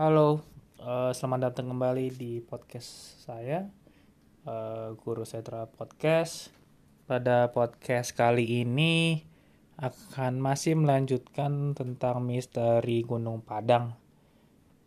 Halo, uh, selamat datang kembali di podcast saya, uh, Guru Setra Podcast. Pada podcast kali ini akan masih melanjutkan tentang misteri Gunung Padang,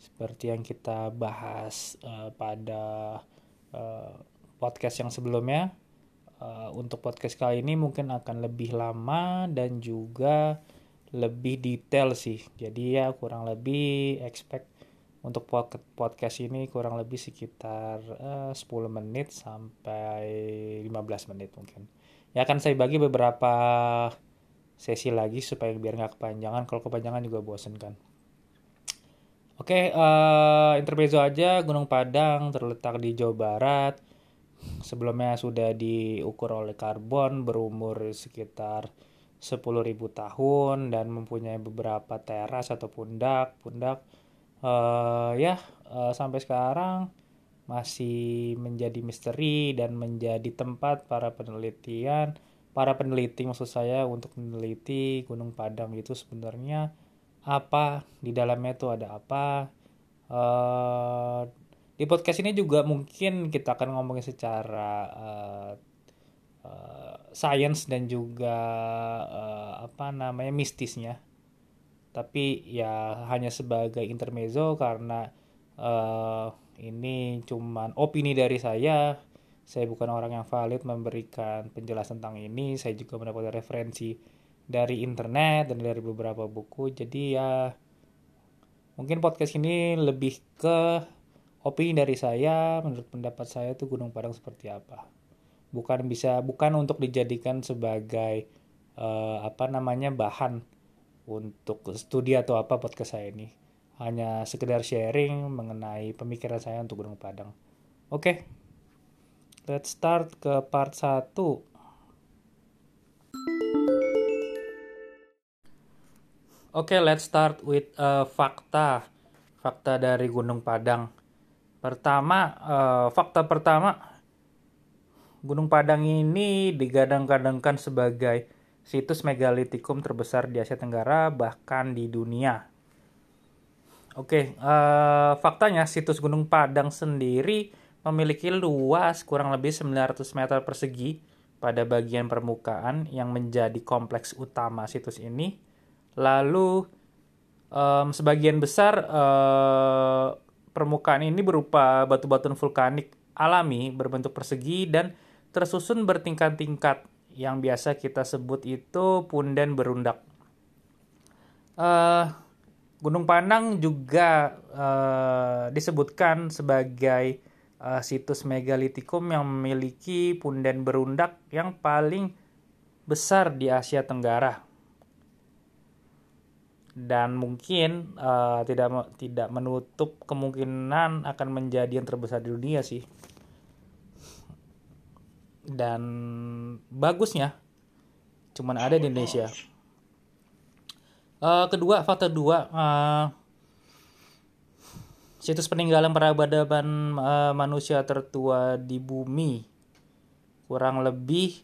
seperti yang kita bahas uh, pada uh, podcast yang sebelumnya. Uh, untuk podcast kali ini mungkin akan lebih lama dan juga lebih detail sih. Jadi ya kurang lebih expect untuk podcast ini kurang lebih sekitar uh, 10 menit sampai 15 menit mungkin. Ya akan saya bagi beberapa sesi lagi supaya biar nggak kepanjangan. Kalau kepanjangan juga bosen kan. Oke, uh, intermezzo aja. Gunung Padang terletak di Jawa Barat. Sebelumnya sudah diukur oleh karbon berumur sekitar 10.000 tahun dan mempunyai beberapa teras atau pundak. Uh, ya uh, sampai sekarang masih menjadi misteri dan menjadi tempat para penelitian para peneliti maksud saya untuk meneliti Gunung Padang itu sebenarnya apa di dalamnya itu ada apa. Uh, di podcast ini juga mungkin kita akan ngomongin secara uh, uh, science dan juga uh, apa namanya mistisnya tapi ya hanya sebagai intermezzo karena uh, ini cuman opini dari saya. Saya bukan orang yang valid memberikan penjelasan tentang ini. Saya juga mendapatkan referensi dari internet dan dari beberapa buku. Jadi ya mungkin podcast ini lebih ke opini dari saya. Menurut pendapat saya itu Gunung Padang seperti apa? Bukan bisa bukan untuk dijadikan sebagai uh, apa namanya bahan untuk studi atau apa podcast saya ini. Hanya sekedar sharing mengenai pemikiran saya untuk Gunung Padang. Oke, okay. let's start ke part 1. Oke, okay, let's start with uh, fakta. Fakta dari Gunung Padang. Pertama, uh, fakta pertama, Gunung Padang ini digadang-gadangkan sebagai situs megalitikum terbesar di Asia Tenggara bahkan di dunia. Oke, uh, faktanya situs Gunung Padang sendiri memiliki luas kurang lebih 900 meter persegi pada bagian permukaan yang menjadi kompleks utama situs ini. Lalu um, sebagian besar uh, permukaan ini berupa batu-batuan vulkanik alami berbentuk persegi dan tersusun bertingkat-tingkat yang biasa kita sebut itu punden berundak. Uh, Gunung Panang juga uh, disebutkan sebagai uh, situs megalitikum yang memiliki punden berundak yang paling besar di Asia Tenggara dan mungkin uh, tidak tidak menutup kemungkinan akan menjadi yang terbesar di dunia sih dan bagusnya cuman ada di Indonesia. Uh, kedua, faktor dua, uh, situs peninggalan peradaban uh, manusia tertua di bumi kurang lebih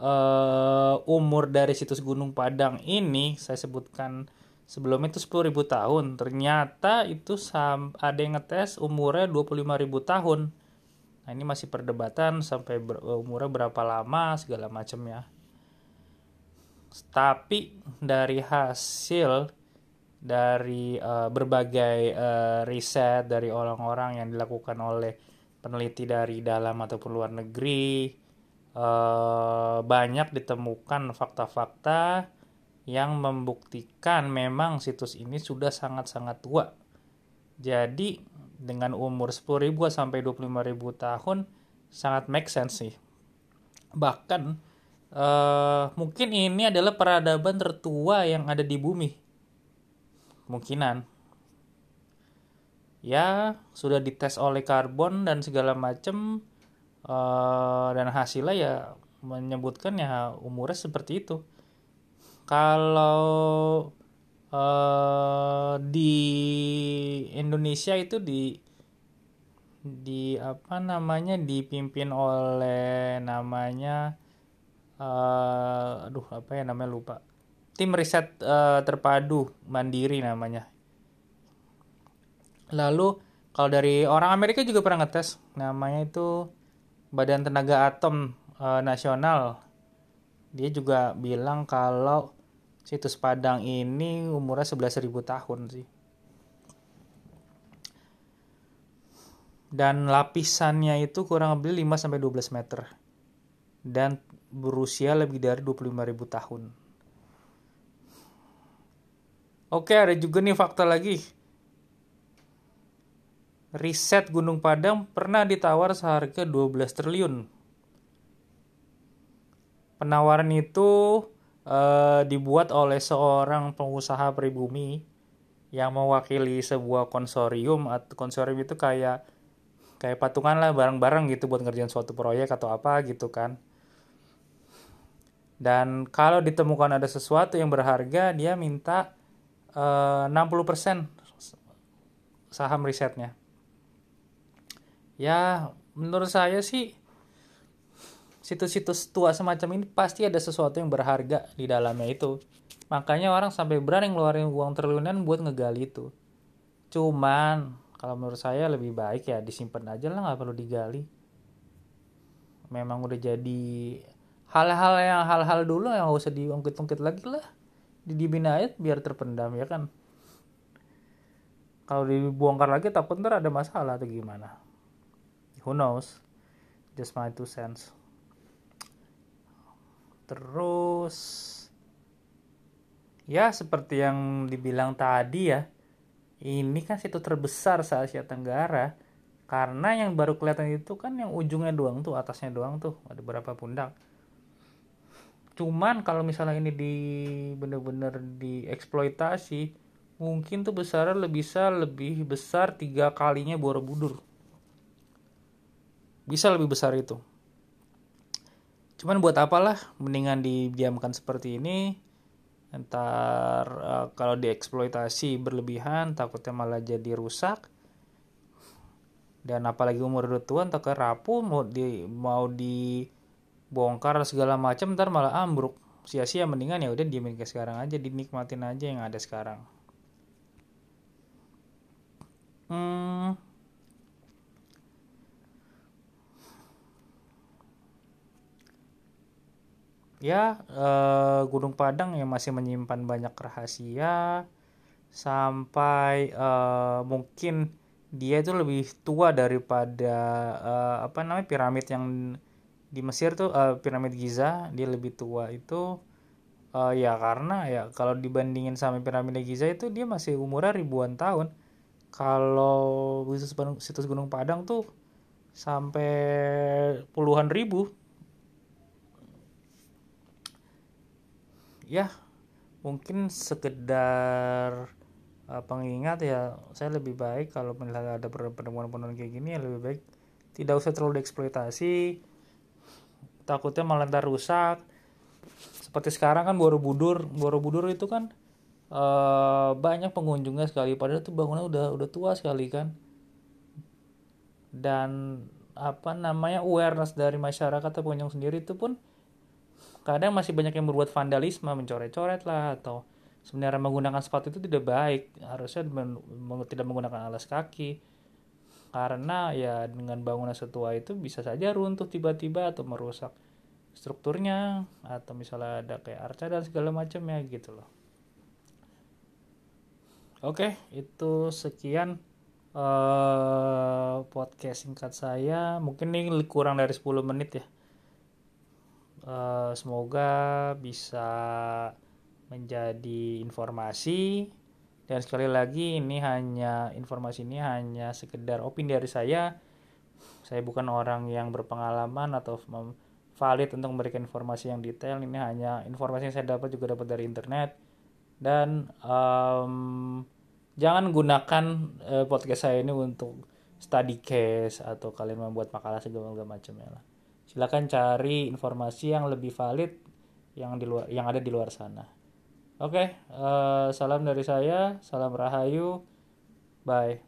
uh, umur dari situs Gunung Padang ini saya sebutkan sebelum itu 10.000 tahun. Ternyata itu ada yang ngetes umurnya 25.000 tahun Nah ini masih perdebatan sampai ber, umurnya berapa lama segala macam ya. Tapi dari hasil dari uh, berbagai uh, riset dari orang-orang yang dilakukan oleh peneliti dari dalam ataupun luar negeri uh, banyak ditemukan fakta-fakta yang membuktikan memang situs ini sudah sangat-sangat tua. Jadi dengan umur 10.000 sampai 25.000 tahun sangat make sense sih. Bahkan uh, mungkin ini adalah peradaban tertua yang ada di bumi. Kemungkinan. Ya, sudah dites oleh karbon dan segala macam uh, dan hasilnya ya menyebutkan ya umurnya seperti itu. Kalau uh, di Indonesia itu di di apa namanya dipimpin oleh namanya uh, aduh apa ya namanya lupa. Tim riset uh, terpadu mandiri namanya. Lalu kalau dari orang Amerika juga pernah ngetes namanya itu Badan Tenaga Atom e, Nasional. Dia juga bilang kalau situs Padang ini umurnya 11.000 tahun sih dan lapisannya itu kurang lebih 5 sampai 12 meter dan berusia lebih dari 25.000 tahun. Oke, ada juga nih fakta lagi. Riset Gunung Padang pernah ditawar seharga 12 triliun. Penawaran itu uh, dibuat oleh seorang pengusaha pribumi yang mewakili sebuah konsorium. Atau konsorium itu kayak kayak patungan lah bareng-bareng gitu buat ngerjain suatu proyek atau apa gitu kan. Dan kalau ditemukan ada sesuatu yang berharga dia minta eh, uh, 60% saham risetnya. Ya menurut saya sih situs-situs tua semacam ini pasti ada sesuatu yang berharga di dalamnya itu. Makanya orang sampai berani ngeluarin uang triliunan buat ngegali itu. Cuman kalau menurut saya lebih baik ya disimpan aja lah nggak perlu digali. Memang udah jadi hal-hal yang hal-hal dulu yang gak usah diungkit-ungkit lagi lah. Didiemin aja biar terpendam ya kan? Kalau dibongkar lagi takut ntar ada masalah atau gimana. Who knows? Just my two cents terus. Ya seperti yang dibilang tadi ya ini kan situ terbesar se Asia Tenggara. Karena yang baru kelihatan itu kan yang ujungnya doang tuh atasnya doang tuh ada beberapa pundak. Cuman kalau misalnya ini di bener-bener dieksploitasi mungkin tuh besarnya lebih bisa lebih besar tiga kalinya Borobudur. Bisa lebih besar itu cuman buat apalah mendingan didiamkan seperti ini. Ntar uh, kalau dieksploitasi berlebihan takutnya malah jadi rusak. Dan apalagi umur udah tua entah rapuh mau di mau dibongkar segala macam ntar malah ambruk. Sia-sia mendingan ya udah diemin ke sekarang aja dinikmatin aja yang ada sekarang. Hmm, ya eh, Gunung Padang yang masih menyimpan banyak rahasia sampai eh, mungkin dia itu lebih tua daripada eh, apa namanya piramid yang di Mesir tuh uh, piramid Giza dia lebih tua itu. Uh, ya karena ya kalau dibandingin sama piramid Giza itu dia masih umurnya ribuan tahun. Kalau situs, situs Gunung Padang tuh sampai puluhan ribu ya mungkin sekedar uh, pengingat ya saya lebih baik kalau melihat ada penemuan-penemuan kayak gini ya lebih baik tidak usah terlalu dieksploitasi. Takutnya malah ntar rusak. Seperti sekarang kan Borobudur Borobudur itu kan uh, banyak pengunjungnya sekali padahal itu bangunan udah udah tua sekali kan. Dan apa namanya awareness dari masyarakat atau pengunjung sendiri itu pun kadang masih banyak yang berbuat vandalisme mencoret-coret lah atau sebenarnya menggunakan sepatu itu tidak baik. Harusnya men tidak menggunakan alas kaki. Karena ya dengan bangunan setua itu bisa saja runtuh tiba-tiba atau merusak strukturnya atau misalnya ada kayak arca dan segala macam ya gitu loh. Oke itu sekian uh, podcast singkat saya. Mungkin ini kurang dari 10 menit ya Eh, semoga bisa menjadi informasi. Dan sekali lagi ini hanya informasi ini hanya sekedar opini dari saya. Saya bukan orang yang berpengalaman atau valid untuk memberikan informasi yang detail. Ini hanya informasi yang saya dapat juga dapat dari internet. Dan um, jangan gunakan uh, podcast saya ini untuk study case atau kalian membuat makalah segala macamnya lah silakan cari informasi yang lebih valid yang di luar yang ada di luar sana. Oke uh, salam dari saya salam rahayu. Bye